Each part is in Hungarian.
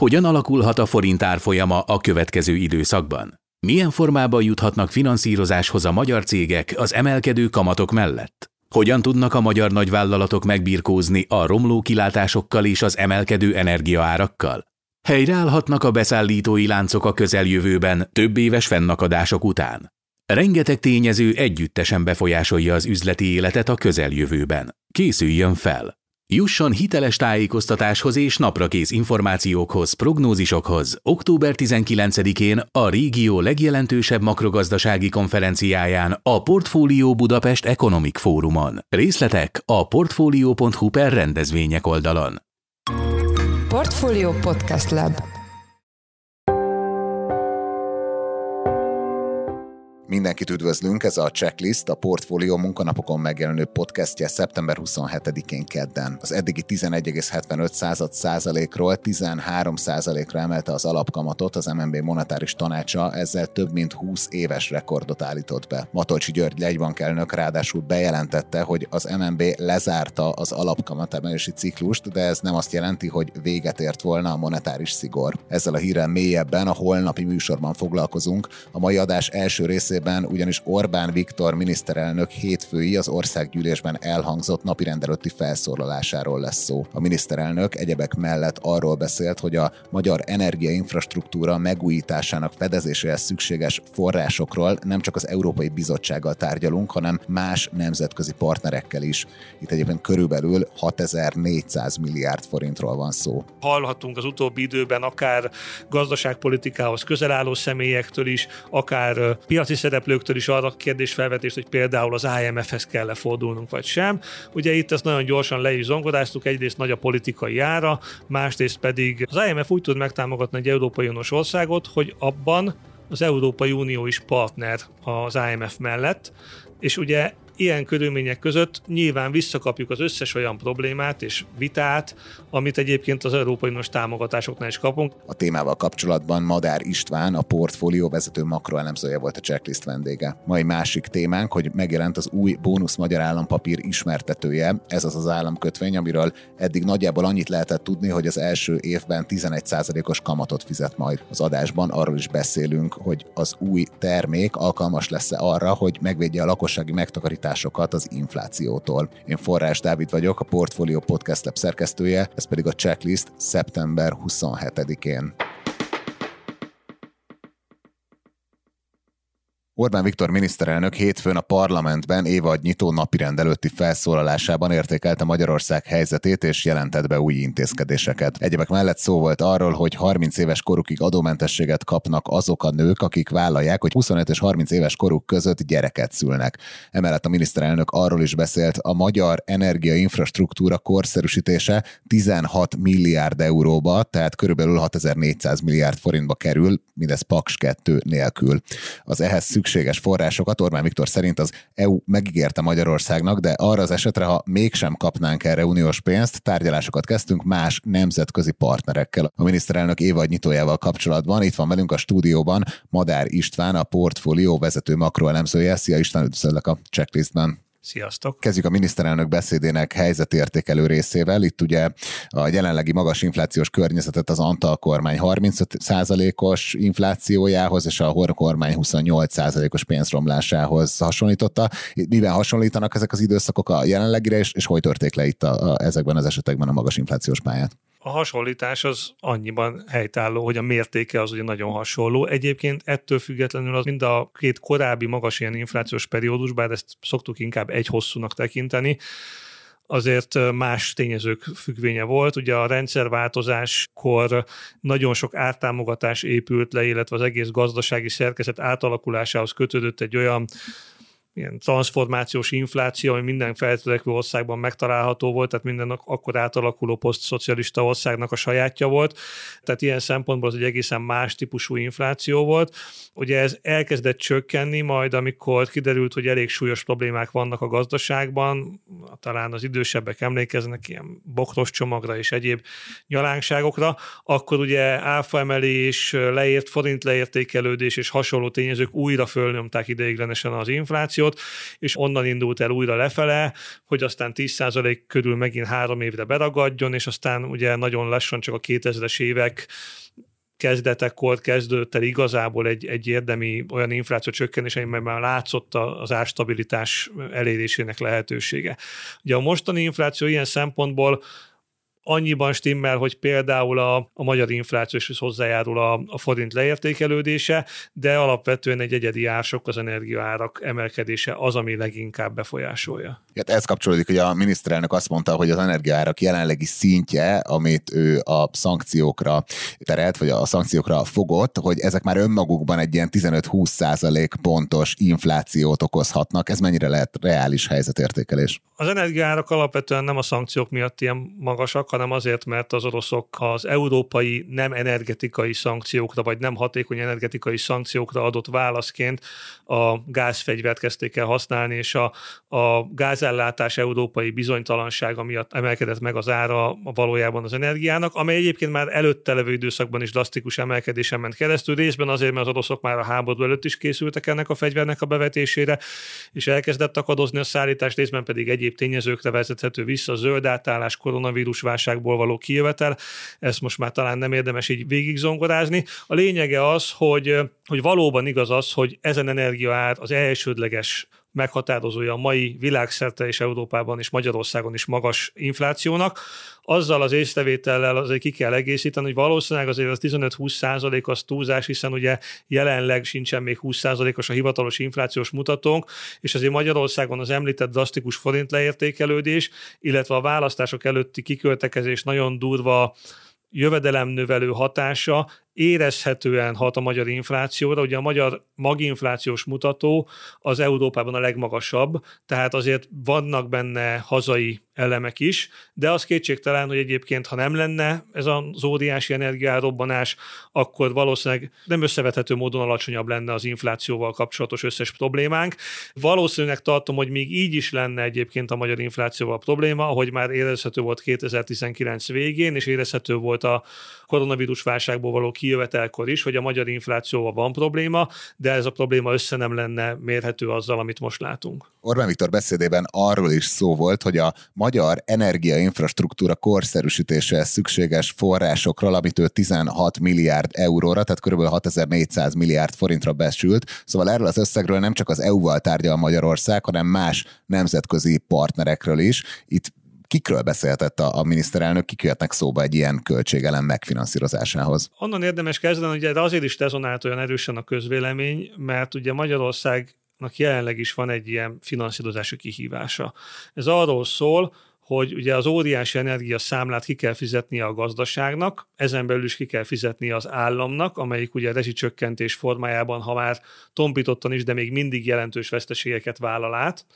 Hogyan alakulhat a forint árfolyama a következő időszakban? Milyen formában juthatnak finanszírozáshoz a magyar cégek az emelkedő kamatok mellett? Hogyan tudnak a magyar nagyvállalatok megbirkózni a romló kilátásokkal és az emelkedő energiaárakkal? Helyreállhatnak a beszállítói láncok a közeljövőben több éves fennakadások után. Rengeteg tényező együttesen befolyásolja az üzleti életet a közeljövőben. Készüljön fel! Jusson hiteles tájékoztatáshoz és naprakész információkhoz, prognózisokhoz október 19-én a régió legjelentősebb makrogazdasági konferenciáján a Portfólió Budapest Economic Fórumon. Részletek a portfolio.hu per rendezvények oldalon. Portfolio Podcast Lab Mindenkit üdvözlünk, ez a Checklist, a Portfólió munkanapokon megjelenő podcastje szeptember 27-én kedden. Az eddigi 11,75 százalékról 13 százalékra emelte az alapkamatot az MNB monetáris tanácsa, ezzel több mint 20 éves rekordot állított be. Matolcsi György jegybankelnök ráadásul bejelentette, hogy az MNB lezárta az alapkamat emelési ciklust, de ez nem azt jelenti, hogy véget ért volna a monetáris szigor. Ezzel a hírrel mélyebben a holnapi műsorban foglalkozunk. A mai adás első részében esetében ugyanis Orbán Viktor miniszterelnök hétfői az országgyűlésben elhangzott napirendelőtti felszólalásáról lesz szó. A miniszterelnök egyebek mellett arról beszélt, hogy a magyar energiainfrastruktúra megújításának fedezéséhez szükséges forrásokról nem csak az Európai Bizottsággal tárgyalunk, hanem más nemzetközi partnerekkel is. Itt egyébként körülbelül 6400 milliárd forintról van szó. Hallhatunk az utóbbi időben akár gazdaságpolitikához közel álló személyektől is, akár piaci szereplőktől is arra kérdés felvetést, hogy például az IMF-hez kell-e vagy sem. Ugye itt ezt nagyon gyorsan le is zongoráztuk, egyrészt nagy a politikai ára, másrészt pedig az IMF úgy tud megtámogatni egy Európai Uniós országot, hogy abban az Európai Unió is partner az IMF mellett, és ugye ilyen körülmények között nyilván visszakapjuk az összes olyan problémát és vitát, amit egyébként az Európai Uniós támogatásoknál is kapunk. A témával kapcsolatban Madár István, a portfólió vezető makroelemzője volt a checklist vendége. Mai másik témánk, hogy megjelent az új bónusz magyar állampapír ismertetője, ez az az államkötvény, amiről eddig nagyjából annyit lehetett tudni, hogy az első évben 11%-os kamatot fizet majd. Az adásban arról is beszélünk, hogy az új termék alkalmas lesz-e arra, hogy megvédje a lakossági megtakarítást hatásokat az inflációtól. Én Forrás Dávid vagyok, a Portfolio Podcast Lab szerkesztője, ez pedig a checklist szeptember 27-én. Orbán Viktor miniszterelnök hétfőn a parlamentben évad nyitó napirend előtti felszólalásában értékelte Magyarország helyzetét és jelentett be új intézkedéseket. Egyebek mellett szó volt arról, hogy 30 éves korukig adómentességet kapnak azok a nők, akik vállalják, hogy 25 és 30 éves koruk között gyereket szülnek. Emellett a miniszterelnök arról is beszélt, a magyar energiainfrastruktúra korszerűsítése 16 milliárd euróba, tehát körülbelül 6400 milliárd forintba kerül, mindez Paks 2 nélkül. Az ehhez szükség szükséges forrásokat Orbán Viktor szerint az EU megígérte Magyarországnak, de arra az esetre, ha mégsem kapnánk erre uniós pénzt, tárgyalásokat kezdtünk más nemzetközi partnerekkel. A miniszterelnök évad nyitójával kapcsolatban itt van velünk a stúdióban Madár István, a portfólió vezető makroelemzője. Szia István, üdvözöllek a checklistben. Sziasztok! Kezdjük a miniszterelnök beszédének helyzetértékelő részével. Itt ugye a jelenlegi magas inflációs környezetet az Antal kormány 35%-os inflációjához és a Hor kormány 28%-os pénzromlásához hasonlította. Miben hasonlítanak ezek az időszakok a jelenlegire, és, és hogy törték le itt a, a, ezekben az esetekben a magas inflációs pályát? A hasonlítás az annyiban helytálló, hogy a mértéke az ugye nagyon hasonló. Egyébként ettől függetlenül az mind a két korábbi magas ilyen inflációs periódus, bár ezt szoktuk inkább egy hosszúnak tekinteni, azért más tényezők függvénye volt. Ugye a rendszerváltozáskor nagyon sok ártámogatás épült le, illetve az egész gazdasági szerkezet átalakulásához kötődött egy olyan ilyen transformációs infláció, ami minden feltörekvő országban megtalálható volt, tehát minden akkor átalakuló posztszocialista országnak a sajátja volt. Tehát ilyen szempontból az egy egészen más típusú infláció volt. Ugye ez elkezdett csökkenni, majd amikor kiderült, hogy elég súlyos problémák vannak a gazdaságban, talán az idősebbek emlékeznek ilyen bokros csomagra és egyéb nyalánkságokra, akkor ugye áfa emelés, leért forint leértékelődés és hasonló tényezők újra fölnyomták ideiglenesen az inflációt, inflációt, és onnan indult el újra lefele, hogy aztán 10% körül megint három évre beragadjon, és aztán ugye nagyon lassan csak a 2000-es évek kezdetekkor kezdődött el igazából egy, egy érdemi olyan infláció csökkenés, amiben már látszott az árstabilitás elérésének lehetősége. Ugye a mostani infláció ilyen szempontból annyiban stimmel, hogy például a, a magyar infláció is hozzájárul a, a forint leértékelődése, de alapvetően egy egyedi ársok, az energiaárak emelkedése az, ami leginkább befolyásolja. Hát ez kapcsolódik, hogy a miniszterelnök azt mondta, hogy az energiaárak jelenlegi szintje, amit ő a szankciókra terelt, vagy a szankciókra fogott, hogy ezek már önmagukban egy ilyen 15-20 százalék pontos inflációt okozhatnak. Ez mennyire lehet reális helyzetértékelés? Az energiaárak alapvetően nem a szankciók miatt ilyen magasak, hanem azért, mert az oroszok az európai nem energetikai szankciókra, vagy nem hatékony energetikai szankciókra adott válaszként a gázfegyvert kezdték el használni, és a, a gázellátás európai bizonytalansága miatt emelkedett meg az ára valójában az energiának, amely egyébként már előtte levő időszakban is drasztikus emelkedésen ment keresztül, részben azért, mert az oroszok már a háború előtt is készültek ennek a fegyvernek a bevetésére, és elkezdett akadozni a szállítás, részben pedig egyéb tényezőkre vezethető vissza, zöld átállás, koronavírus válságból való kijövetel, ezt most már talán nem érdemes így végigzongorázni. A lényege az, hogy, hogy valóban igaz az, hogy ezen energiaár az elsődleges meghatározója a mai világszerte és Európában és Magyarországon is magas inflációnak. Azzal az észrevétellel azért ki kell egészíteni, hogy valószínűleg azért az 15-20 százalék az túlzás, hiszen ugye jelenleg sincsen még 20 százalékos a hivatalos inflációs mutatónk, és azért Magyarországon az említett drasztikus forint leértékelődés, illetve a választások előtti kiköltekezés nagyon durva jövedelemnövelő hatása érezhetően hat a magyar inflációra. Ugye a magyar maginflációs mutató az Európában a legmagasabb, tehát azért vannak benne hazai elemek is, de az kétségtelen, hogy egyébként, ha nem lenne ez az óriási energiárobbanás, akkor valószínűleg nem összevethető módon alacsonyabb lenne az inflációval kapcsolatos összes problémánk. Valószínűleg tartom, hogy még így is lenne egyébként a magyar inflációval probléma, ahogy már érezhető volt 2019 végén, és érezhető volt a koronavírus válságból való kijövetelkor is, hogy a magyar inflációval van probléma, de ez a probléma össze nem lenne mérhető azzal, amit most látunk. Orbán Viktor beszédében arról is szó volt, hogy a magyar energiainfrastruktúra korszerűsítése szükséges forrásokról, amit ő 16 milliárd euróra, tehát kb. 6400 milliárd forintra besült. Szóval erről az összegről nem csak az EU-val tárgyal Magyarország, hanem más nemzetközi partnerekről is. Itt kikről beszéltett a, a miniszterelnök, kik jöhetnek szóba egy ilyen költségelem megfinanszírozásához? Onnan érdemes kezdeni, hogy azért is rezonált olyan erősen a közvélemény, mert ugye Magyarország jelenleg is van egy ilyen finanszírozási kihívása. Ez arról szól, hogy ugye az óriási energia számlát ki kell fizetnie a gazdaságnak, ezen belül is ki kell fizetnie az államnak, amelyik ugye a rezsicsökkentés formájában, ha már tompítottan is, de még mindig jelentős veszteségeket vállal át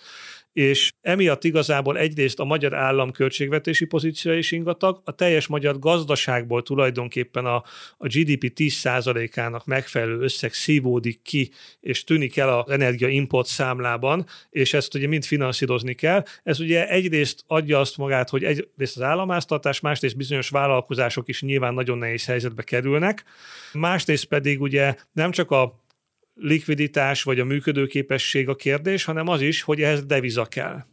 és emiatt igazából egyrészt a magyar állam költségvetési pozíciója is ingatag, a teljes magyar gazdaságból tulajdonképpen a, a GDP 10%-ának megfelelő összeg szívódik ki, és tűnik el az energia import számlában, és ezt ugye mind finanszírozni kell. Ez ugye egyrészt adja azt magát, hogy egyrészt az államáztatás, másrészt bizonyos vállalkozások is nyilván nagyon nehéz helyzetbe kerülnek, másrészt pedig ugye nem csak a likviditás vagy a működőképesség a kérdés, hanem az is, hogy ehhez deviza kell.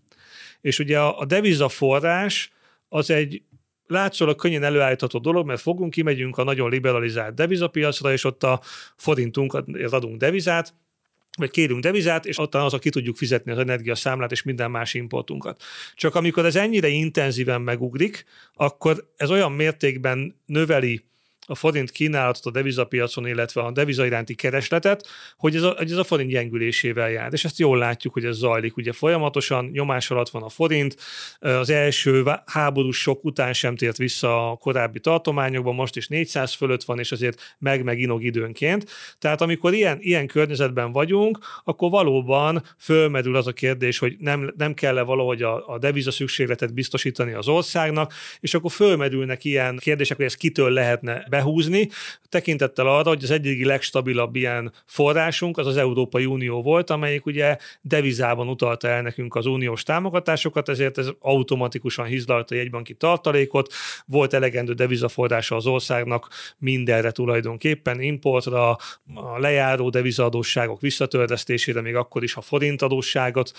És ugye a, a deviza forrás az egy látszólag könnyen előállítható dolog, mert fogunk, kimegyünk a nagyon liberalizált devizapiacra, és ott a forintunkat adunk devizát, vagy kérünk devizát, és ott az, ki tudjuk fizetni az energiaszámlát és minden más importunkat. Csak amikor ez ennyire intenzíven megugrik, akkor ez olyan mértékben növeli a forint kínálatot a devizapiacon, illetve a deviza iránti keresletet, hogy ez a, hogy ez a forint gyengülésével jár. És ezt jól látjuk, hogy ez zajlik. Ugye folyamatosan nyomás alatt van a forint, az első háborús sok után sem tért vissza a korábbi tartományokban, most is 400 fölött van, és azért meg-meg inog időnként. Tehát amikor ilyen, ilyen környezetben vagyunk, akkor valóban fölmerül az a kérdés, hogy nem, nem kell-e valahogy a, a deviza szükségletet biztosítani az országnak, és akkor fölmerülnek ilyen kérdések, hogy ezt kitől lehetne be behúzni, tekintettel arra, hogy az egyik legstabilabb ilyen forrásunk az az Európai Unió volt, amelyik ugye devizában utalta el nekünk az uniós támogatásokat, ezért ez automatikusan hizlalta jegybanki tartalékot, volt elegendő devizaforrása az országnak mindenre tulajdonképpen, importra, a lejáró devizaadósságok visszatörlesztésére, még akkor is, ha forintadósságot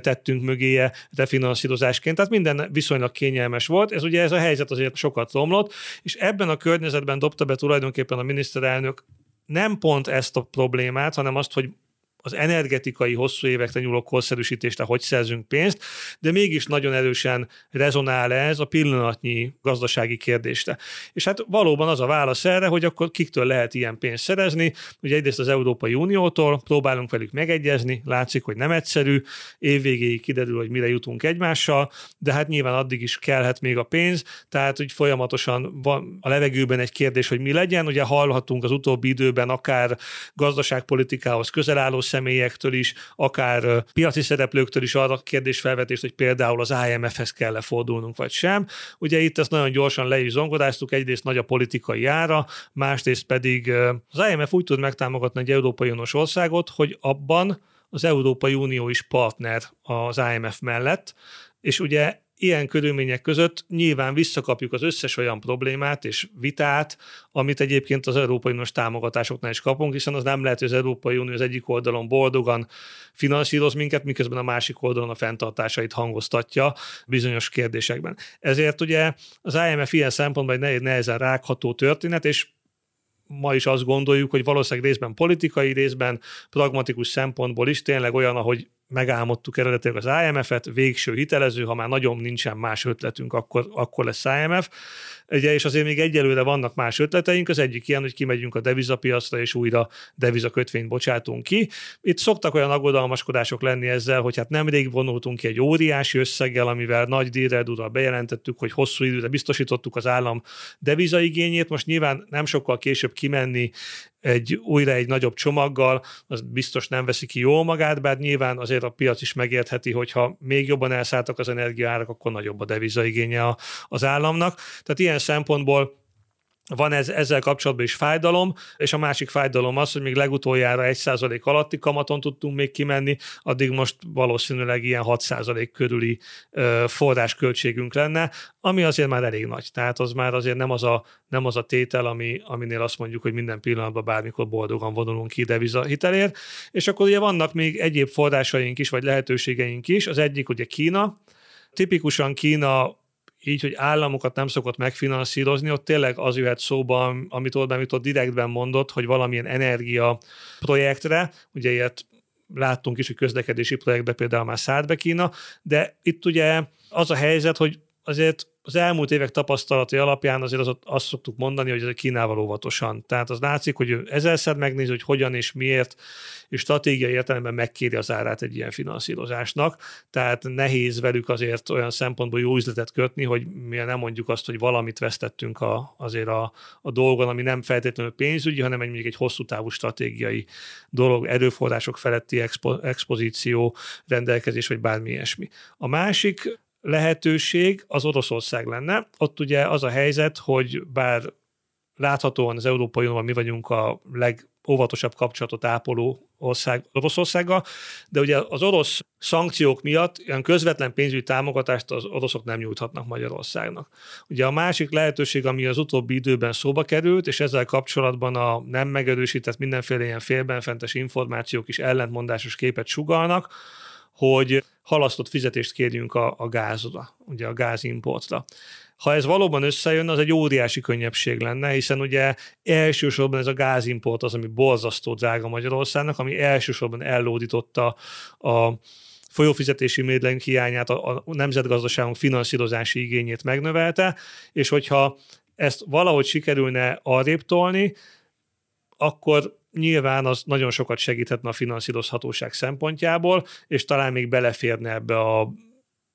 tettünk mögéje refinanszírozásként, tehát minden viszonylag kényelmes volt. Ez ugye ez a helyzet azért sokat romlott, és ebben a környezetben dobta be tulajdonképpen a miniszterelnök nem pont ezt a problémát, hanem azt, hogy az energetikai hosszú évekre nyúló korszerűsítésre hogy szerzünk pénzt, de mégis nagyon erősen rezonál ez a pillanatnyi gazdasági kérdésre. És hát valóban az a válasz erre, hogy akkor kiktől lehet ilyen pénzt szerezni. Ugye egyrészt az Európai Uniótól próbálunk velük megegyezni, látszik, hogy nem egyszerű, évvégéig kiderül, hogy mire jutunk egymással, de hát nyilván addig is kellhet még a pénz, tehát hogy folyamatosan van a levegőben egy kérdés, hogy mi legyen. Ugye hallhatunk az utóbbi időben akár gazdaságpolitikához közel álló személyektől is, akár piaci szereplőktől is arra kérdésfelvetést, hogy például az IMF-hez kell fordulnunk, vagy sem. Ugye itt ezt nagyon gyorsan le is zongoráztuk, egyrészt nagy a politikai ára, másrészt pedig az IMF úgy tud megtámogatni egy Európai Uniós országot, hogy abban az Európai Unió is partner az IMF mellett, és ugye ilyen körülmények között nyilván visszakapjuk az összes olyan problémát és vitát, amit egyébként az Európai Uniós támogatásoknál is kapunk, hiszen az nem lehet, hogy az Európai Unió az egyik oldalon boldogan finanszíroz minket, miközben a másik oldalon a fenntartásait hangoztatja bizonyos kérdésekben. Ezért ugye az IMF ilyen szempontból egy nehezen rágható történet, és ma is azt gondoljuk, hogy valószínűleg részben politikai, részben pragmatikus szempontból is tényleg olyan, ahogy megálmodtuk eredetileg az IMF-et, végső hitelező, ha már nagyon nincsen más ötletünk, akkor, akkor lesz IMF. Ugye, és azért még egyelőre vannak más ötleteink, az egyik ilyen, hogy kimegyünk a devizapiacra, és újra devizakötvényt bocsátunk ki. Itt szoktak olyan aggodalmaskodások lenni ezzel, hogy hát nemrég vonultunk ki egy óriási összeggel, amivel nagy díredúrral bejelentettük, hogy hosszú időre biztosítottuk az állam devizaigényét. Most nyilván nem sokkal később kimenni egy újra egy nagyobb csomaggal, az biztos nem veszi ki jól magát, bár nyilván azért a piac is megértheti, hogyha még jobban elszálltak az energiaárak, akkor nagyobb a devizaigénye az államnak. Tehát ilyen szempontból van ez, ezzel kapcsolatban is fájdalom, és a másik fájdalom az, hogy még legutoljára 1% alatti kamaton tudtunk még kimenni, addig most valószínűleg ilyen 6% körüli ö, forrásköltségünk lenne, ami azért már elég nagy. Tehát az már azért nem az a, nem az a tétel, ami, aminél azt mondjuk, hogy minden pillanatban bármikor boldogan vonulunk ki deviza hitelért. És akkor ugye vannak még egyéb forrásaink is, vagy lehetőségeink is. Az egyik ugye Kína, Tipikusan Kína így, hogy államokat nem szokott megfinanszírozni, ott tényleg az jöhet szóba, amit Orbán Viktor direktben mondott, hogy valamilyen energia projektre, ugye ilyet láttunk is, hogy közlekedési projektbe például már szállt be Kína, de itt ugye az a helyzet, hogy azért az elmúlt évek tapasztalati alapján azért az, azt szoktuk mondani, hogy ez Kínával óvatosan. Tehát az látszik, hogy ő ezerszer megnézi, hogy hogyan és miért, és stratégiai értelemben megkéri az árát egy ilyen finanszírozásnak. Tehát nehéz velük azért olyan szempontból jó üzletet kötni, hogy mi nem mondjuk azt, hogy valamit vesztettünk a, azért a, a dolgon, ami nem feltétlenül pénzügyi, hanem egy, még egy hosszú távú stratégiai dolog, erőforrások feletti expo, expozíció, rendelkezés, vagy bármi ilyesmi. A másik lehetőség az Oroszország lenne. Ott ugye az a helyzet, hogy bár láthatóan az Európai Unióban mi vagyunk a legóvatosabb kapcsolatot ápoló ország Oroszországgal, de ugye az orosz szankciók miatt ilyen közvetlen pénzügyi támogatást az oroszok nem nyújthatnak Magyarországnak. Ugye a másik lehetőség, ami az utóbbi időben szóba került, és ezzel kapcsolatban a nem megerősített mindenféle ilyen félbenfentes információk is ellentmondásos képet sugalnak, hogy halasztott fizetést kérjünk a, a gázra, ugye a gázimportra. Ha ez valóban összejön, az egy óriási könnyebbség lenne, hiszen ugye elsősorban ez a gázimport az, ami borzasztó drága Magyarországnak, ami elsősorban ellódította a folyófizetési mérleg hiányát, a, a nemzetgazdaságunk finanszírozási igényét megnövelte, és hogyha ezt valahogy sikerülne arrébb tolni, akkor nyilván az nagyon sokat segíthetne a finanszírozhatóság szempontjából, és talán még beleférne ebbe a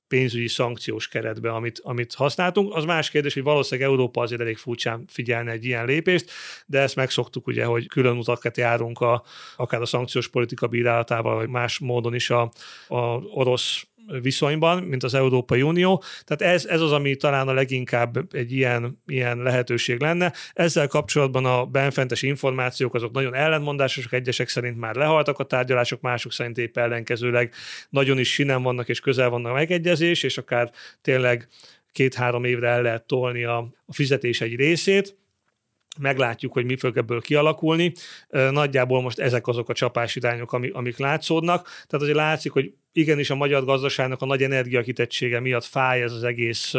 pénzügyi szankciós keretbe, amit, amit használtunk. Az más kérdés, hogy valószínűleg Európa azért elég furcsán figyelne egy ilyen lépést, de ezt megszoktuk ugye, hogy külön utakat járunk a, akár a szankciós politika bírálatával, vagy más módon is a, a orosz viszonyban, mint az Európai Unió. Tehát ez, ez az, ami talán a leginkább egy ilyen, ilyen lehetőség lenne. Ezzel kapcsolatban a benfentes információk azok nagyon ellentmondásosak, egyesek szerint már lehaltak a tárgyalások, mások szerint épp ellenkezőleg nagyon is sinem vannak és közel vannak megegyezés, és akár tényleg két-három évre el lehet tolni a, a fizetés egy részét meglátjuk, hogy mi fog ebből kialakulni. Nagyjából most ezek azok a csapásirányok, amik látszódnak. Tehát azért látszik, hogy igenis a magyar gazdaságnak a nagy energiakitettsége miatt fáj ez az egész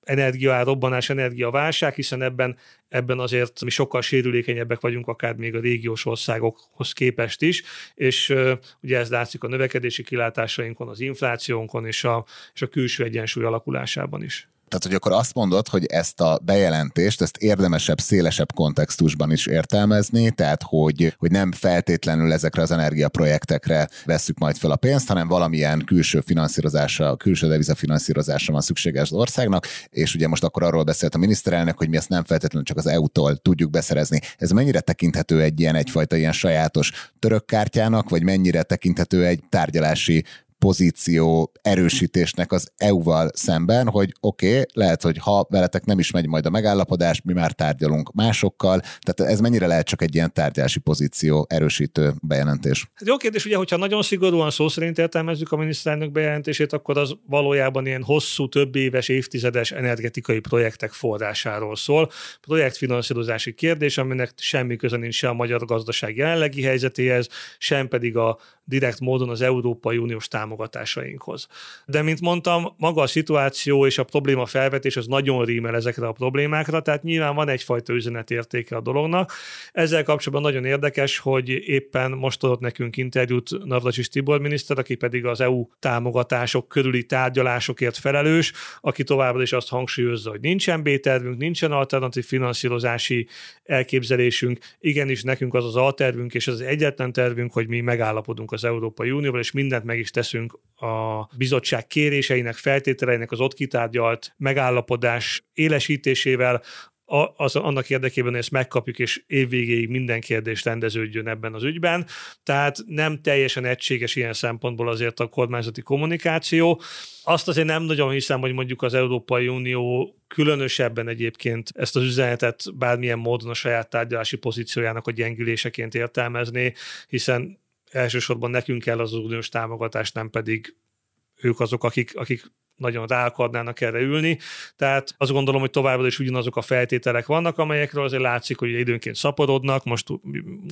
energiaár robbanás, energiaválság, hiszen ebben, ebben azért mi sokkal sérülékenyebbek vagyunk, akár még a régiós országokhoz képest is, és ugye ez látszik a növekedési kilátásainkon, az inflációnkon és a, és a külső egyensúly alakulásában is. Tehát, hogy akkor azt mondod, hogy ezt a bejelentést, ezt érdemesebb, szélesebb kontextusban is értelmezni, tehát, hogy, hogy nem feltétlenül ezekre az energiaprojektekre vesszük majd fel a pénzt, hanem valamilyen külső finanszírozásra, külső devizafinanszírozásra van szükséges az országnak, és ugye most akkor arról beszélt a miniszterelnök, hogy mi ezt nem feltétlenül csak az EU-tól tudjuk beszerezni. Ez mennyire tekinthető egy ilyen egyfajta ilyen sajátos török kártyának, vagy mennyire tekinthető egy tárgyalási pozíció erősítésnek az EU-val szemben, hogy oké, okay, lehet, hogy ha veletek nem is megy majd a megállapodás, mi már tárgyalunk másokkal, tehát ez mennyire lehet csak egy ilyen tárgyalási pozíció erősítő bejelentés? Hát jó kérdés, ugye, hogyha nagyon szigorúan szó szerint értelmezzük a miniszterelnök bejelentését, akkor az valójában ilyen hosszú, több éves, évtizedes energetikai projektek forrásáról szól. Projektfinanszírozási kérdés, aminek semmi köze nincs se a magyar gazdaság jelenlegi helyzetéhez, sem pedig a direkt módon az Európai Uniós támogatásainkhoz. De mint mondtam, maga a szituáció és a probléma felvetés az nagyon rímel ezekre a problémákra, tehát nyilván van egyfajta üzenetértéke a dolognak. Ezzel kapcsolatban nagyon érdekes, hogy éppen most adott nekünk interjút Navracsis Tibor miniszter, aki pedig az EU támogatások körüli tárgyalásokért felelős, aki továbbra is azt hangsúlyozza, hogy nincsen B-tervünk, nincsen alternatív finanszírozási elképzelésünk, igenis nekünk az az A tervünk, és az egyetlen tervünk, hogy mi megállapodunk az Európai Unióval, és mindent meg is teszünk a bizottság kéréseinek, feltételeinek az ott kitárgyalt megállapodás élesítésével, az, annak érdekében, hogy ezt megkapjuk, és évvégéig minden kérdés rendeződjön ebben az ügyben. Tehát nem teljesen egységes ilyen szempontból azért a kormányzati kommunikáció. Azt azért nem nagyon hiszem, hogy mondjuk az Európai Unió különösebben egyébként ezt az üzenetet bármilyen módon a saját tárgyalási pozíciójának a gyengüléseként értelmezné, hiszen elsősorban nekünk kell az uniós támogatás, nem pedig ők azok, akik, akik nagyon rá akarnának erre ülni. Tehát azt gondolom, hogy továbbra is ugyanazok a feltételek vannak, amelyekről azért látszik, hogy időnként szaporodnak, most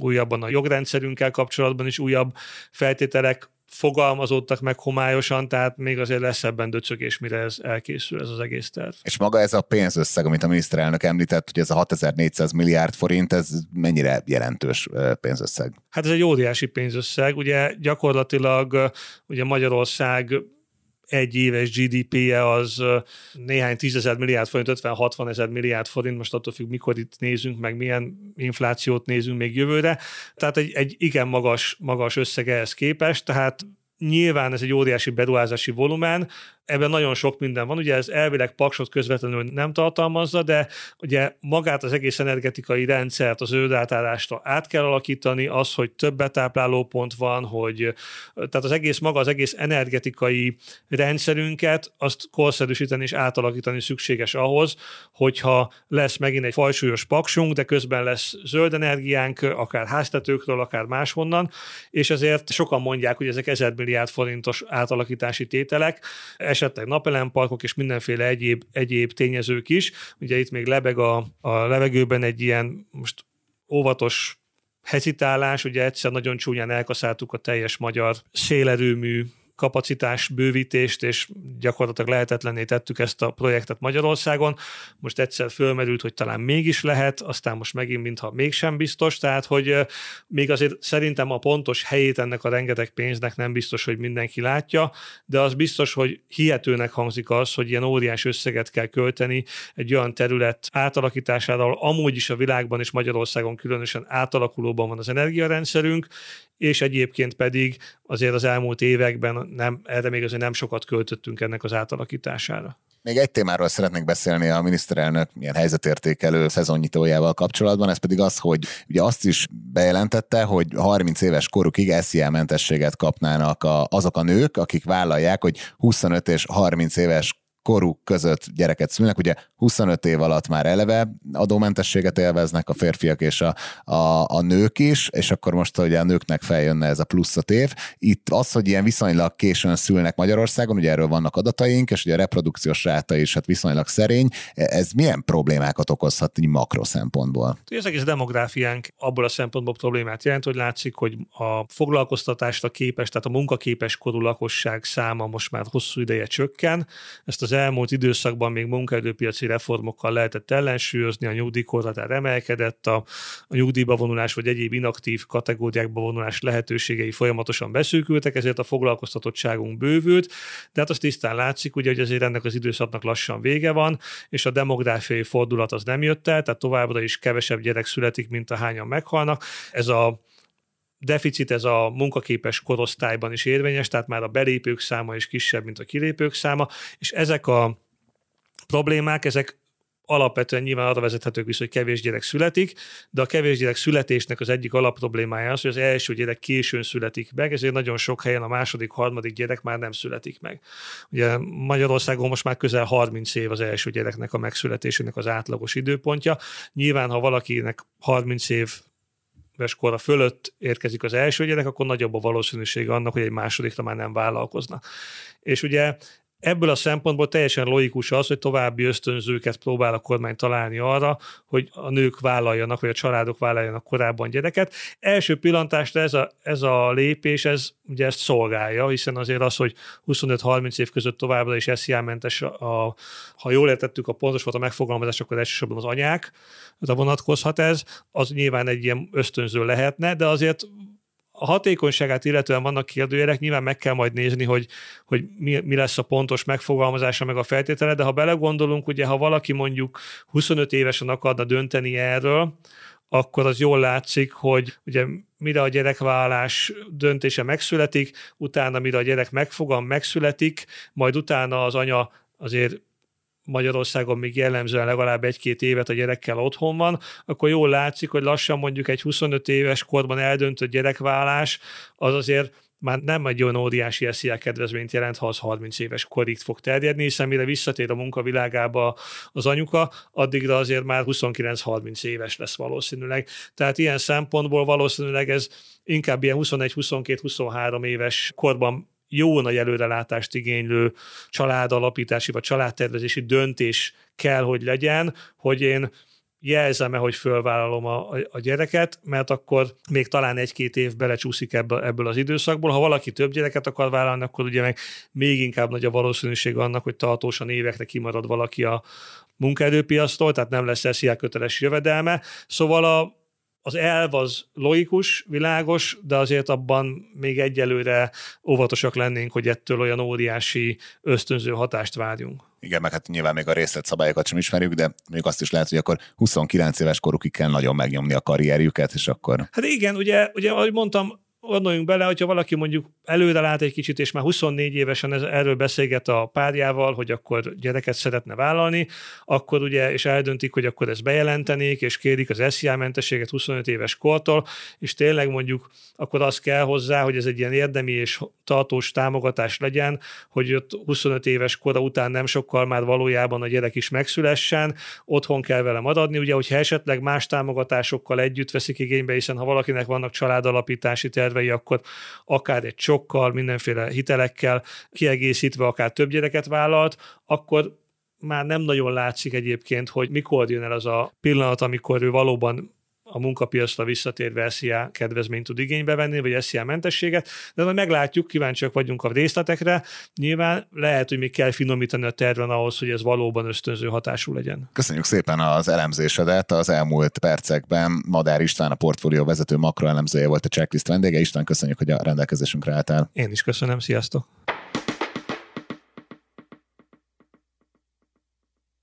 újabban a jogrendszerünkkel kapcsolatban is újabb feltételek fogalmazódtak meg homályosan, tehát még azért lesz ebben döcögés, mire ez elkészül, ez az egész terv. És maga ez a pénzösszeg, amit a miniszterelnök említett, hogy ez a 6400 milliárd forint, ez mennyire jelentős pénzösszeg? Hát ez egy óriási pénzösszeg, ugye gyakorlatilag ugye Magyarország egy éves GDP-je az néhány tízezer milliárd forint, 50-60 ezer milliárd forint, most attól függ, mikor itt nézünk, meg milyen inflációt nézünk még jövőre. Tehát egy, egy igen magas, magas összeg ehhez képest, tehát nyilván ez egy óriási beruházási volumen, ebben nagyon sok minden van, ugye ez elvileg paksot közvetlenül nem tartalmazza, de ugye magát az egész energetikai rendszert, az ődátállásra át kell alakítani, az, hogy több betáplálópont van, hogy tehát az egész maga, az egész energetikai rendszerünket, azt korszerűsíteni és átalakítani szükséges ahhoz, hogyha lesz megint egy fajsúlyos paksunk, de közben lesz zöld energiánk, akár háztetőkről, akár máshonnan, és ezért sokan mondják, hogy ezek 1000 milliárd forintos átalakítási tételek, esetleg napelemparkok és mindenféle egyéb, egyéb tényezők is. Ugye itt még lebeg a, a levegőben egy ilyen most óvatos hezitálás, ugye egyszer nagyon csúnyán elkaszáltuk a teljes magyar szélerőmű kapacitás bővítést, és gyakorlatilag lehetetlenné tettük ezt a projektet Magyarországon. Most egyszer fölmerült, hogy talán mégis lehet, aztán most megint mintha mégsem biztos, tehát hogy még azért szerintem a pontos helyét ennek a rengeteg pénznek nem biztos, hogy mindenki látja, de az biztos, hogy hihetőnek hangzik az, hogy ilyen óriás összeget kell költeni egy olyan terület átalakítására, amúgy is a világban és Magyarországon különösen átalakulóban van az energiarendszerünk, és egyébként pedig azért az elmúlt években nem, erre még azért nem sokat költöttünk ennek az átalakítására. Még egy témáról szeretnék beszélni a miniszterelnök milyen helyzetértékelő szezonnyitójával kapcsolatban, ez pedig az, hogy ugye azt is bejelentette, hogy 30 éves korukig SZIA mentességet kapnának a, azok a nők, akik vállalják, hogy 25 és 30 éves koruk között gyereket szülnek. Ugye 25 év alatt már eleve adómentességet élveznek a férfiak és a, a, a nők is, és akkor most, hogy a nőknek feljönne ez a plusz év. Itt az, hogy ilyen viszonylag későn szülnek Magyarországon, ugye erről vannak adataink, és ugye a reprodukciós ráta is hát viszonylag szerény. Ez milyen problémákat okozhat így makro szempontból? Az egész demográfiánk abból a szempontból problémát jelent, hogy látszik, hogy a foglalkoztatásra képes, tehát a munkaképes korú lakosság száma most már hosszú ideje csökken. Ezt az elmúlt időszakban még munkaerőpiaci reformokkal lehetett ellensúlyozni, a nyugdíjkorhatár emelkedett, a, a nyugdíjba vonulás vagy egyéb inaktív kategóriákba vonulás lehetőségei folyamatosan beszűkültek, ezért a foglalkoztatottságunk bővült, de hát az tisztán látszik, ugye, hogy azért ennek az időszaknak lassan vége van, és a demográfiai fordulat az nem jött el, tehát továbbra is kevesebb gyerek születik, mint a hányan meghalnak. Ez a deficit ez a munkaképes korosztályban is érvényes, tehát már a belépők száma is kisebb, mint a kilépők száma, és ezek a problémák, ezek alapvetően nyilván arra vezethetők vissza, hogy kevés gyerek születik, de a kevés gyerek születésnek az egyik alapproblémája az, hogy az első gyerek későn születik meg, ezért nagyon sok helyen a második, harmadik gyerek már nem születik meg. Ugye Magyarországon most már közel 30 év az első gyereknek a megszületésének az átlagos időpontja. Nyilván, ha valakinek 30 év éves kora fölött érkezik az első gyerek, akkor nagyobb a valószínűség annak, hogy egy másodikra már nem vállalkozna. És ugye Ebből a szempontból teljesen logikus az, hogy további ösztönzőket próbál a kormány találni arra, hogy a nők vállaljanak, vagy a családok vállaljanak korábban gyereket. Első pillantásra ez a, ez a lépés, ez ugye ezt szolgálja, hiszen azért az, hogy 25-30 év között továbbra is SZIA-mentes, a, ha jól értettük a pontos volt a megfogalmazás, akkor elsősorban az anyák, vonatkozhat ez, az nyilván egy ilyen ösztönző lehetne, de azért a hatékonyságát illetően vannak kérdőjelek, nyilván meg kell majd nézni, hogy, hogy mi, mi lesz a pontos megfogalmazása, meg a feltétele, de ha belegondolunk, ugye ha valaki mondjuk 25 évesen akarna dönteni erről, akkor az jól látszik, hogy ugye mire a gyerekvállás döntése megszületik, utána mire a gyerek megfogam, megszületik, majd utána az anya azért Magyarországon még jellemzően legalább egy-két évet a gyerekkel otthon van, akkor jól látszik, hogy lassan mondjuk egy 25 éves korban eldöntött gyerekvállás, az azért már nem egy olyan óriási SZIA kedvezményt jelent, ha az 30 éves korig fog terjedni, hiszen mire visszatér a munkavilágába az anyuka, addigra azért már 29-30 éves lesz valószínűleg. Tehát ilyen szempontból valószínűleg ez inkább ilyen 21-22-23 éves korban jó nagy előrelátást igénylő családalapítási vagy családtervezési döntés kell, hogy legyen, hogy én jelzem-e, hogy fölvállalom a, a gyereket, mert akkor még talán egy-két év belecsúszik ebből, ebből az időszakból. Ha valaki több gyereket akar vállalni, akkor ugye meg még inkább nagy a valószínűség annak, hogy tartósan évekre kimarad valaki a munkaerőpiasztól, tehát nem lesz SZIA köteles jövedelme. Szóval a, az elv az logikus, világos, de azért abban még egyelőre óvatosak lennénk, hogy ettől olyan óriási ösztönző hatást várjunk. Igen, meg hát nyilván még a részletszabályokat sem ismerjük, de még azt is lehet, hogy akkor 29 éves korukig kell nagyon megnyomni a karrierjüket, és akkor... Hát igen, ugye, ugye ahogy mondtam, gondoljunk bele, hogyha valaki mondjuk előre lát egy kicsit, és már 24 évesen ez, erről beszélget a párjával, hogy akkor gyereket szeretne vállalni, akkor ugye, és eldöntik, hogy akkor ezt bejelentenék, és kérik az SZIA mentességet 25 éves kortól, és tényleg mondjuk akkor az kell hozzá, hogy ez egy ilyen érdemi és tartós támogatás legyen, hogy ott 25 éves kora után nem sokkal már valójában a gyerek is megszülessen, otthon kell vele maradni, ugye, hogyha esetleg más támogatásokkal együtt veszik igénybe, hiszen ha valakinek vannak családalapítási terve, tervei, akkor akár egy csokkal, mindenféle hitelekkel kiegészítve, akár több gyereket vállalt, akkor már nem nagyon látszik egyébként, hogy mikor jön el az a pillanat, amikor ő valóban a munkapiacra visszatérve SZIA kedvezményt tud igénybe venni, vagy SZIA mentességet, de majd meglátjuk, kíváncsiak vagyunk a részletekre. Nyilván lehet, hogy még kell finomítani a terven ahhoz, hogy ez valóban ösztönző hatású legyen. Köszönjük szépen az elemzésedet. Az elmúlt percekben Madár István, a portfólió vezető makroelemzője volt a checklist vendége. István, köszönjük, hogy a rendelkezésünkre álltál. Én is köszönöm, sziasztok!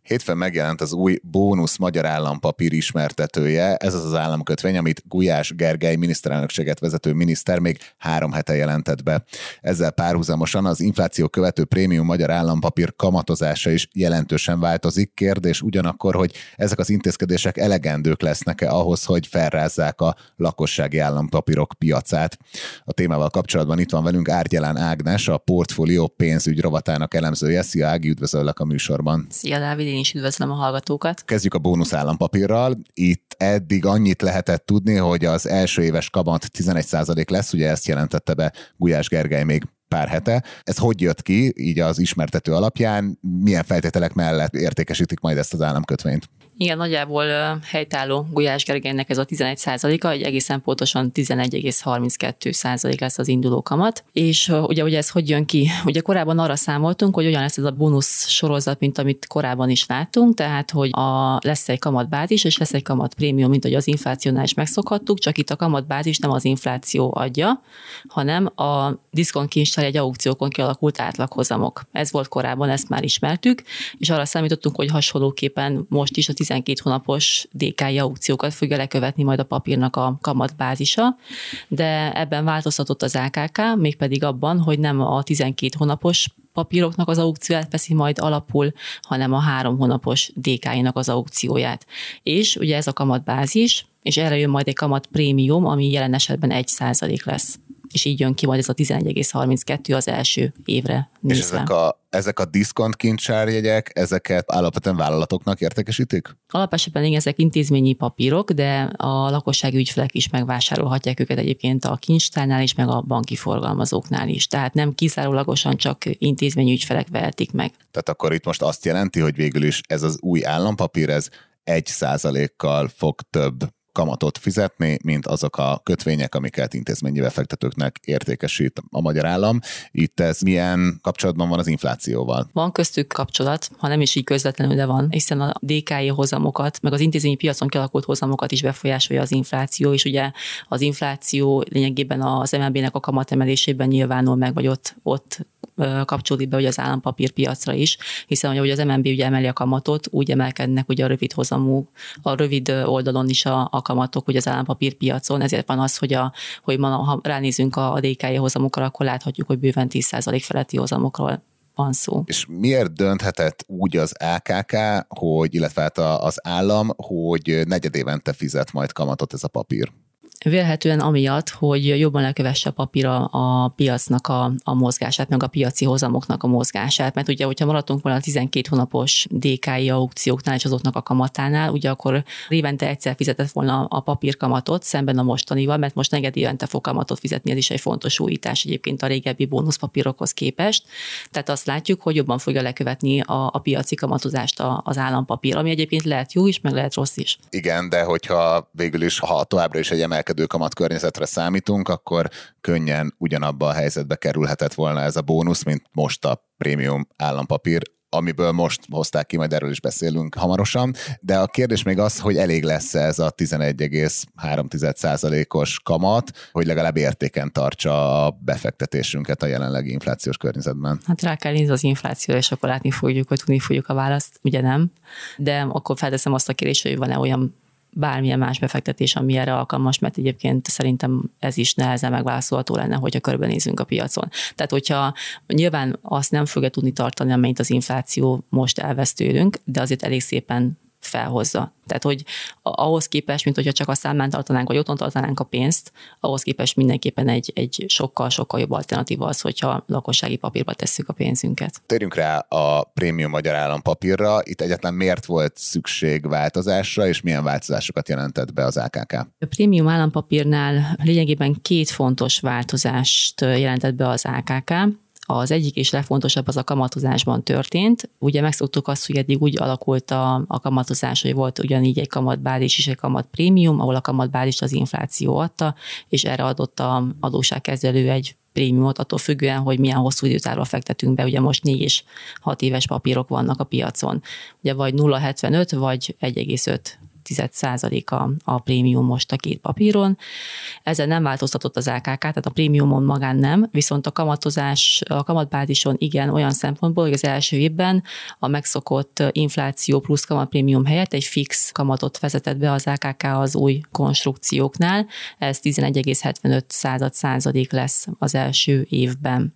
Hétfőn megjelent az új bónusz magyar állampapír ismertetője. Ez az az államkötvény, amit Gulyás Gergely miniszterelnökséget vezető miniszter még három hete jelentett be. Ezzel párhuzamosan az infláció követő prémium magyar állampapír kamatozása is jelentősen változik. Kérdés ugyanakkor, hogy ezek az intézkedések elegendők lesznek-e ahhoz, hogy felrázzák a lakossági állampapírok piacát. A témával kapcsolatban itt van velünk Árgyelán Ágnes, a portfólió pénzügy rovatának elemzője. Szia Ági, üdvözöllek a műsorban. Szia Dávid, én is üdvözlöm a hallgatókat. Kezdjük a bónusz állampapírral. Itt eddig annyit lehetett tudni, hogy az első éves kamat 11% lesz, ugye ezt jelentette be Gulyás Gergely még pár hete. Ez hogy jött ki, így az ismertető alapján, milyen feltételek mellett értékesítik majd ezt az államkötvényt? Igen, nagyjából helytálló Gulyás Gergelynek ez a 11 százaléka, egy egészen pontosan 11,32 százalék lesz az induló kamat. És ugye, ugye ez hogy jön ki? Ugye korábban arra számoltunk, hogy olyan lesz ez a bónusz sorozat, mint amit korábban is láttunk, tehát hogy a, lesz egy kamatbázis, és lesz egy kamat prémium, mint hogy az inflációnál is megszokhattuk, csak itt a kamatbázis nem az infláció adja, hanem a diszkontkincstár egy aukciókon kialakult átlaghozamok. Ez volt korábban, ezt már ismertük, és arra számítottunk, hogy hasonlóképpen most is a 12 hónapos DKI aukciókat fogja lekövetni majd a papírnak a kamatbázisa, de ebben változtatott az AKK, mégpedig abban, hogy nem a 12 hónapos papíroknak az aukcióját veszi majd alapul, hanem a három hónapos DK-nak az aukcióját. És ugye ez a kamatbázis, és erre jön majd egy kamat prémium, ami jelen esetben 1 lesz és így jön ki majd ez a 11,32 az első évre nézve. És ezek a, ezek a diszkont kincsárjegyek, ezeket alapvetően vállalatoknak értékesítik? Alapesetben igen, ezek intézményi papírok, de a lakossági ügyfelek is megvásárolhatják őket egyébként a kincstárnál is, meg a banki forgalmazóknál is. Tehát nem kizárólagosan csak intézményi ügyfelek vehetik meg. Tehát akkor itt most azt jelenti, hogy végül is ez az új állampapír, ez egy százalékkal fog több kamatot fizetni, mint azok a kötvények, amiket intézményi befektetőknek értékesít a magyar állam. Itt ez milyen kapcsolatban van az inflációval? Van köztük kapcsolat, ha nem is így közvetlenül, de van, hiszen a DKI hozamokat, meg az intézményi piacon kialakult hozamokat is befolyásolja az infláció, és ugye az infláció lényegében az MLB-nek a kamatemelésében nyilvánul meg, vagy ott, ott kapcsolódik be ugye az állampapírpiacra is, hiszen hogy az MNB ugye emeli a kamatot, úgy emelkednek ugye a rövid hozamú, a rövid oldalon is a, a kamatok ugye az állampapírpiacon, ezért van az, hogy, a, hogy ma, ha ránézünk a, a DKI hozamokra, akkor láthatjuk, hogy bőven 10% feletti hozamokról van szó. És miért dönthetett úgy az AKK, hogy, illetve hát az állam, hogy negyedévente fizet majd kamatot ez a papír? Vélhetően amiatt, hogy jobban lekövesse a papíra a piacnak a, a mozgását, meg a piaci hozamoknak a mozgását, mert ugye, hogyha maradtunk volna a 12 hónapos DKI aukcióknál és azoknak a kamatánál, ugye akkor évente egyszer fizetett volna a papírkamatot szemben a mostanival, mert most negyed évente fog kamatot fizetni, ez is egy fontos újítás egyébként a régebbi bónuszpapírokhoz képest. Tehát azt látjuk, hogy jobban fogja lekövetni a, a piaci kamatozást az állampapír, ami egyébként lehet jó is, meg lehet rossz is. Igen, de hogyha végül is, ha továbbra is egy emelkedő emelkedő kamat környezetre számítunk, akkor könnyen ugyanabba a helyzetbe kerülhetett volna ez a bónusz, mint most a prémium állampapír, amiből most hozták ki, majd erről is beszélünk hamarosan, de a kérdés még az, hogy elég lesz ez a 11,3%-os kamat, hogy legalább értéken tartsa a befektetésünket a jelenlegi inflációs környezetben. Hát rá kell nézni az inflációra, és akkor látni fogjuk, hogy tudni fogjuk a választ, ugye nem, de akkor felteszem azt a kérdést, hogy van-e olyan bármilyen más befektetés, ami erre alkalmas, mert egyébként szerintem ez is nehezen megválaszolható lenne, hogyha körbenézünk a piacon. Tehát, hogyha nyilván azt nem fogja tudni tartani, amennyit az infláció most elvesz tőlünk, de azért elég szépen felhozza. Tehát, hogy ahhoz képest, mint hogyha csak a számán tartanánk, vagy otthon tartanánk a pénzt, ahhoz képest mindenképpen egy, egy sokkal-sokkal jobb alternatíva az, hogyha lakossági papírba tesszük a pénzünket. Térjünk rá a prémium magyar állampapírra. Itt egyetlen miért volt szükség változásra, és milyen változásokat jelentett be az AKK? A prémium állampapírnál lényegében két fontos változást jelentett be az AKK. Az egyik és legfontosabb az a kamatozásban történt. Ugye megszoktuk azt, hogy eddig úgy alakult a, a kamatozás, hogy volt ugyanígy egy kamatbázis és egy kamat prémium, ahol a kamatbázis az infláció adta, és erre adott a adóságkezelő egy prémiumot, attól függően, hogy milyen hosszú időtávra fektetünk be. Ugye most 4 és 6 éves papírok vannak a piacon. Ugye vagy 0,75 vagy 1,5 a, a prémium most a két papíron. Ezzel nem változtatott az AKK, tehát a prémiumon magán nem, viszont a kamatozás, a kamatbázison igen, olyan szempontból, hogy az első évben a megszokott infláció plusz kamatprémium helyett egy fix kamatot vezetett be az AKK az új konstrukcióknál, ez 11,75 század százalék lesz az első évben.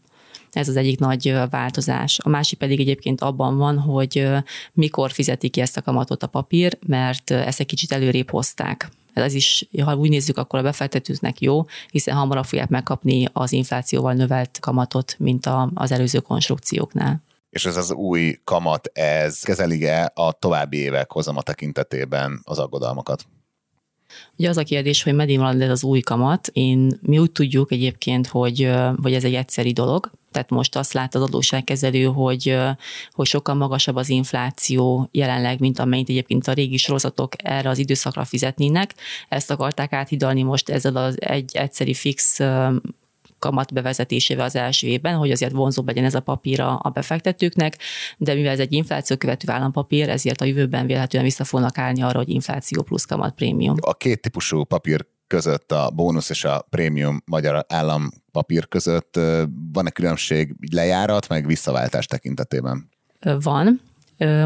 Ez az egyik nagy változás. A másik pedig egyébként abban van, hogy mikor fizeti ki ezt a kamatot a papír, mert ezt egy kicsit előrébb hozták. Ez is, ha úgy nézzük, akkor a befektetőknek jó, hiszen hamarabb fogják megkapni az inflációval növelt kamatot, mint a, az előző konstrukcióknál. És ez az új kamat, ez kezeli-e a további évek hozama tekintetében az aggodalmakat? Ugye az a kérdés, hogy meddig van ez az új kamat. Én, mi úgy tudjuk egyébként, hogy, hogy ez egy egyszeri dolog, tehát most azt lát az adósságkezelő, hogy, hogy sokkal magasabb az infláció jelenleg, mint amennyit egyébként a régi sorozatok erre az időszakra fizetnének. Ezt akarták áthidalni most ezzel az egy egyszeri fix kamat bevezetésével az első évben, hogy azért vonzóbb legyen ez a papír a befektetőknek, de mivel ez egy infláció követő állampapír, ezért a jövőben vélhetően vissza fognak állni arra, hogy infláció plusz kamat prémium. A két típusú papír között, a bónusz és a prémium magyar állampapír között van-e különbség lejárat, meg visszaváltás tekintetében? Van.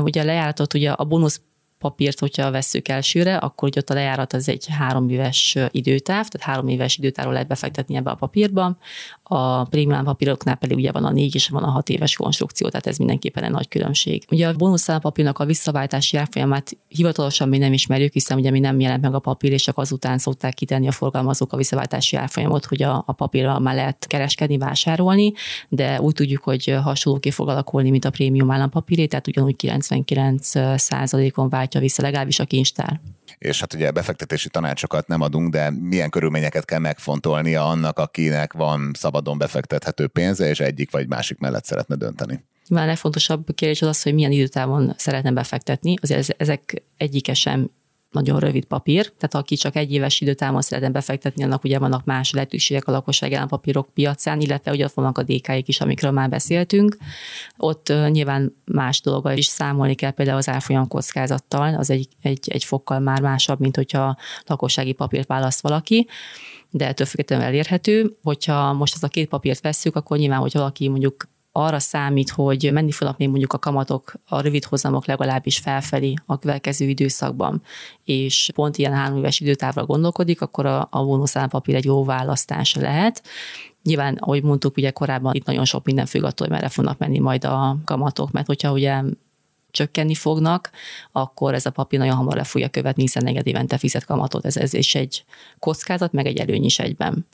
Ugye a lejáratot, ugye a bónusz papírt, hogyha vesszük elsőre, akkor ugye ott a lejárat az egy három éves időtáv, tehát három éves időtávról lehet befektetni ebbe a papírba. A prémium papíroknál pedig ugye van a négy és van a hat éves konstrukció, tehát ez mindenképpen egy nagy különbség. Ugye a bónuszállapapírnak a visszaváltási árfolyamát hivatalosan mi nem ismerjük, hiszen ugye mi nem jelent meg a papír, és csak azután szokták kitenni a forgalmazók a visszaváltási árfolyamot, hogy a, a papírral már lehet kereskedni, vásárolni, de úgy tudjuk, hogy hasonló fog alakulni, mint a prémium állampapíré, tehát ugyanúgy 99 százalékon váltja vissza legalábbis a kincstár és hát ugye befektetési tanácsokat nem adunk, de milyen körülményeket kell megfontolnia annak, akinek van szabadon befektethető pénze, és egyik vagy másik mellett szeretne dönteni. Már a legfontosabb kérdés az az, hogy milyen időtávon szeretne befektetni. Azért ezek egyike sem nagyon rövid papír, tehát aki csak egy éves időtávon szeretne befektetni, annak ugye vannak más lehetőségek a lakosság állampapírok piacán, illetve ugye ott vannak a dk is, amikről már beszéltünk. Ott nyilván más dolga is számolni kell, például az árfolyam kockázattal, az egy, egy, egy fokkal már másabb, mint hogyha lakossági papírt választ valaki de ettől függetlenül elérhető. Hogyha most ezt a két papírt vesszük, akkor nyilván, hogy valaki mondjuk arra számít, hogy menni fognak még mondjuk a kamatok, a rövid hozamok legalábbis felfelé a következő időszakban, és pont ilyen három éves időtávra gondolkodik, akkor a, a bónuszállampapír egy jó választás lehet. Nyilván, ahogy mondtuk, ugye korábban itt nagyon sok minden függ attól, hogy merre fognak menni majd a kamatok, mert hogyha ugye csökkenni fognak, akkor ez a papír nagyon hamar le fogja követni, hiszen negyed évente fizet kamatot. Ez, ez is egy kockázat, meg egy előny is egyben.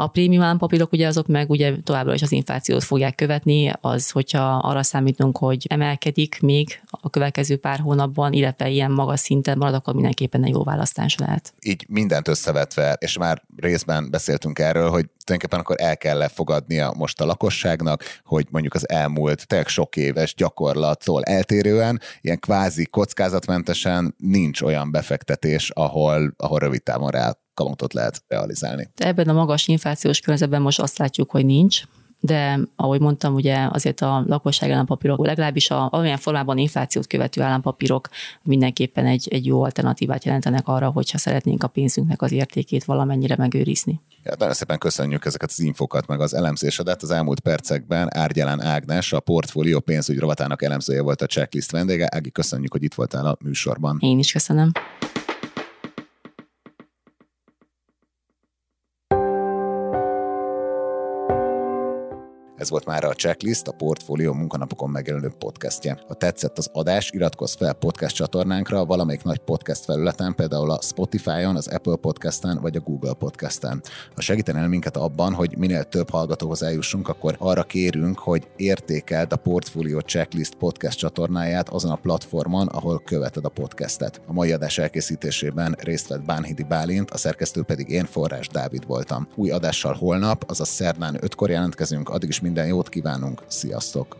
A prémium állampapírok ugye azok meg ugye továbbra is az inflációt fogják követni, az, hogyha arra számítunk, hogy emelkedik még a következő pár hónapban, illetve ilyen magas szinten marad, akkor mindenképpen egy jó választás lehet. Így mindent összevetve, és már részben beszéltünk erről, hogy tulajdonképpen akkor el kell lefogadnia most a lakosságnak, hogy mondjuk az elmúlt tényleg sok éves gyakorlattól eltérően, ilyen kvázi kockázatmentesen nincs olyan befektetés, ahol, ahol rövid távon rá kamatot lehet realizálni. Ebben a magas inflációs környezetben most azt látjuk, hogy nincs, de ahogy mondtam, ugye azért a lakosság állampapírok, legalábbis a, olyan formában inflációt követő állampapírok mindenképpen egy, egy jó alternatívát jelentenek arra, hogyha szeretnénk a pénzünknek az értékét valamennyire megőrizni. Ja, nagyon szépen köszönjük ezeket az infokat, meg az elemzésedet. Az elmúlt percekben Árgyalán Ágnes, a portfólió pénzügy rovatának elemzője volt a checklist vendége. Ági, köszönjük, hogy itt voltál a műsorban. Én is köszönöm. Ez volt már a Checklist, a Portfólió munkanapokon megjelenő podcastje. Ha tetszett az adás, iratkozz fel podcast csatornánkra valamelyik nagy podcast felületen, például a Spotify-on, az Apple Podcast-en vagy a Google Podcast-en. Ha segítenél minket abban, hogy minél több hallgatóhoz eljussunk, akkor arra kérünk, hogy értékeld a Portfólió Checklist podcast csatornáját azon a platformon, ahol követed a podcastet. A mai adás elkészítésében részt vett Bánhidi Bálint, a szerkesztő pedig én, Forrás Dávid voltam. Új adással holnap, azaz szerdán 5-kor jelentkezünk, addig is minden jót kívánunk, sziasztok!